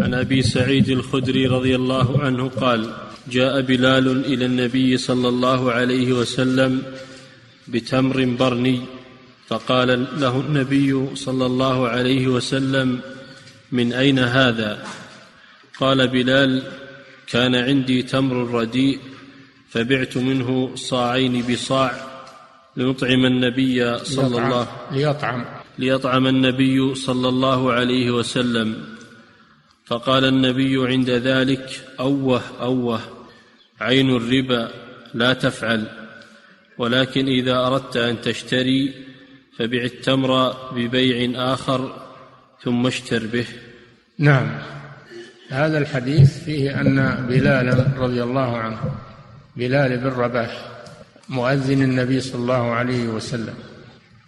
عن أبي سعيد الخدري رضي الله عنه قال جاء بلال إلى النبي صلى الله عليه وسلم بتمر برني فقال له النبي صلى الله عليه وسلم من أين هذا؟ قال بلال كان عندي تمر رديء فبعت منه صاعين بصاع لنطعم النبي صلى الله ليطعم. ليطعم النبي صلى الله عليه وسلم. فقال النبي عند ذلك أوه أوه عين الربا لا تفعل ولكن إذا أردت أن تشتري فبع التمر ببيع آخر ثم اشتر به. نعم. هذا الحديث فيه أن بلالا رضي الله عنه بلال بن رباح مؤذن النبي صلى الله عليه وسلم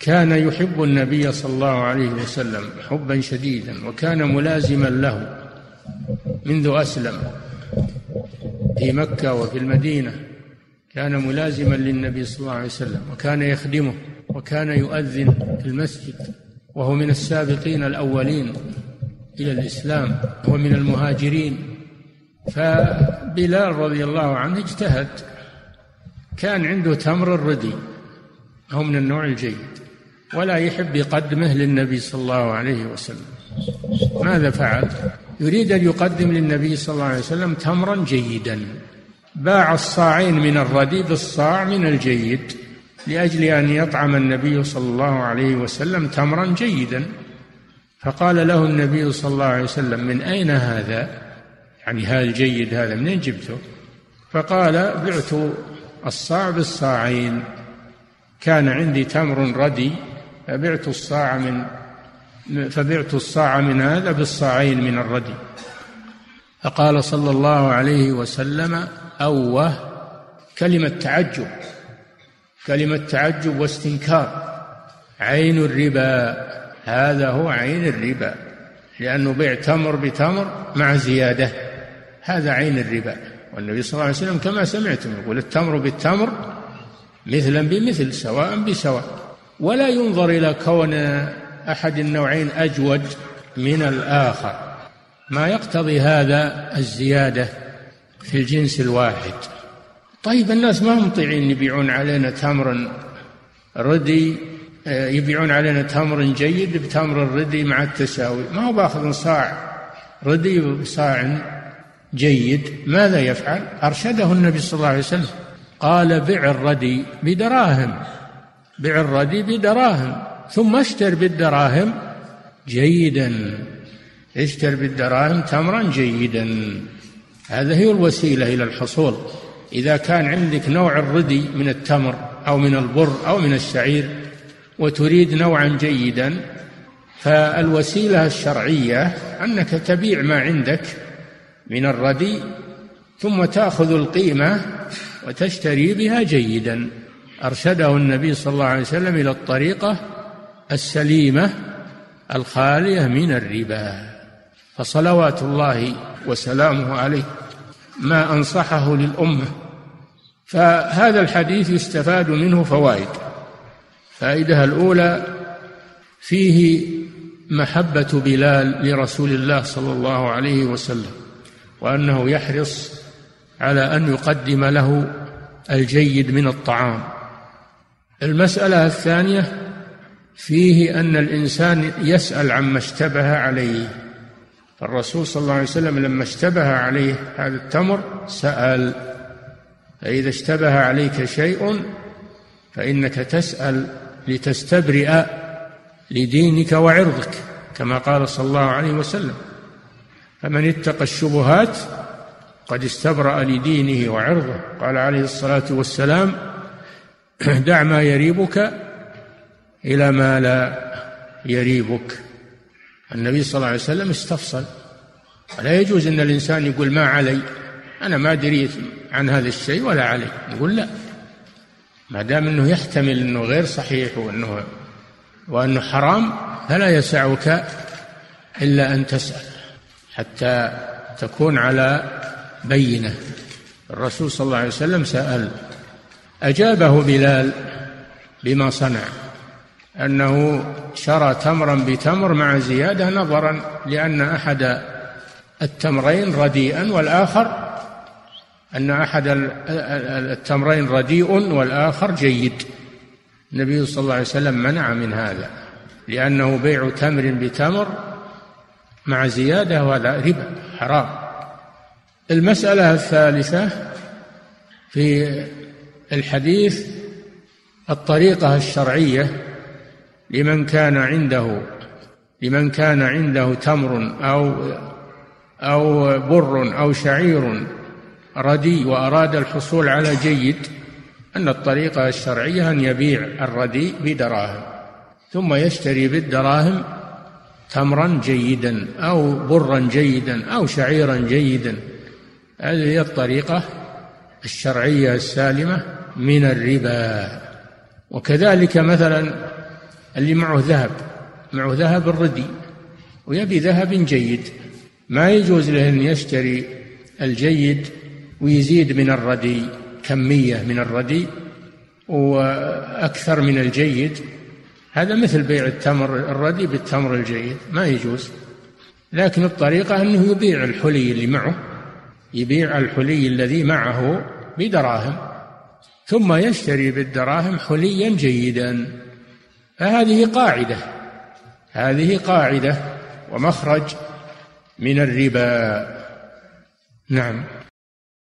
كان يحب النبي صلى الله عليه وسلم حبا شديدا وكان ملازما له. منذ أسلم في مكة وفي المدينة كان ملازما للنبي صلى الله عليه وسلم وكان يخدمه وكان يؤذن في المسجد وهو من السابقين الأولين إلى الإسلام هو من المهاجرين. فبلال رضي الله عنه اجتهد كان عنده تمر الردي هو من النوع الجيد ولا يحب يقدمه للنبي صلى الله عليه وسلم. ماذا فعل؟ يريد أن يقدم للنبي صلى الله عليه وسلم تمرا جيدا. باع الصاعين من الردي بالصاع من الجيد لأجل أن يطعم النبي صلى الله عليه وسلم تمرا جيدا. فقال له النبي صلى الله عليه وسلم من أين هذا؟ يعني هذا الجيد هذا منين جبته؟ فقال بعت الصاع بالصاعين. كان عندي تمر ردي فبعت الصاع من فبعت الصاع من هذا بالصاعين من الردي فقال صلى الله عليه وسلم أوه كلمة تعجب كلمة تعجب واستنكار. عين الربا هذا هو عين الربا لأنه بيع تمر بتمر مع زيادة هذا عين الربا. والنبي صلى الله عليه وسلم كما سمعتم يقول التمر بالتمر مثلا بمثل سواء بسواء ولا ينظر إلى كون أحد النوعين أجود من الآخر. ما يقتضي هذا الزيادة في الجنس الواحد. طيب الناس ما هم مطيعين يبيعون علينا تمر ردي آه، يبيعون علينا تمر جيد بتمر الردي مع التساوي. ما هو بأخذ صاع ردي بصاع جيد؟ ماذا يفعل؟ أرشده النبي صلى الله عليه وسلم. قال بع الردي بدراهم. بع الردي بدراهم. ثم اشتر بالدراهم جيدا. اشتر بالدراهم تمرا جيدا. هذا هي الوسيلة إلى الحصول. إذا كان عندك نوع الردي من التمر أو من البر أو من الشعير وتريد نوعا جيدا فالوسيلة الشرعية أنك تبيع ما عندك من الردي ثم تأخذ القيمة وتشتري بها جيدا. أرشده النبي صلى الله عليه وسلم إلى الطريقة السليمة الخالية من الربا فصلوات الله وسلامه عليه ما أنصحه للأمة. فهذا الحديث يستفاد منه فوائد. الفائدة الأولى فيه محبة بلال لرسول الله صلى الله عليه وسلم وأنه يحرص على أن يقدم له الجيد من الطعام. المسألة الثانية فيه أن الإنسان يسأل عما اشتبه عليه. الرسول صلى الله عليه وسلم لما اشتبه عليه هذا التمر سأل. فإذا اشتبه عليك شيء فإنك تسأل لتستبرئ لدينك وعرضك كما قال صلى الله عليه وسلم. فمن اتقى الشبهات قد استبرأ لدينه وعرضه. قال عليه الصلاة والسلام دع ما يريبك إلى ما لا يريبك. النبي صلى الله عليه وسلم استفصل. لا يجوز أن الإنسان يقول ما علي. أنا ما دريت عن هذا الشيء ولا علي. يقول لا. ما دام إنه يحتمل إنه غير صحيح وإنه وإنه حرام فلا يسعك إلا أن تسأل حتى تكون على بينة. الرسول صلى الله عليه وسلم سأل. أجابه بلال بما صنع. أنه شرى تمرا بتمر مع زيادة نظرا لأن أحد التمرين رديئا والآخر أن أحد التمرين رديء والآخر جيد. النبي صلى الله عليه وسلم منع من هذا لأنه بيع تمر بتمر مع زيادة ولا ربا حرام. المسألة الثالثة في الحديث الطريقة الشرعية لمن كان عنده لمن كان عنده تمر أو أو بر أو شعير ردي وأراد الحصول على جيد أن الطريقة الشرعية أن يبيع الردي بدراهم ثم يشتري بالدراهم تمرا جيدا أو برا جيدا أو شعيرا جيدا. هذه هي الطريقة الشرعية السالمة من الربا. وكذلك مثلا اللي معه ذهب معه ذهب الردي ويبي ذهب جيد. ما يجوز له أن يشتري الجيد ويزيد من الردي كمية من الردي وأكثر من الجيد. هذا مثل بيع التمر الردي بالتمر الجيد ما يجوز. لكن الطريقة أنه يبيع الحلي اللي معه يبيع الحلي الذي معه بدراهم ثم يشتري بالدراهم حليا جيدا. فهذه قاعدة هذه قاعدة ومخرج من الربا. نعم.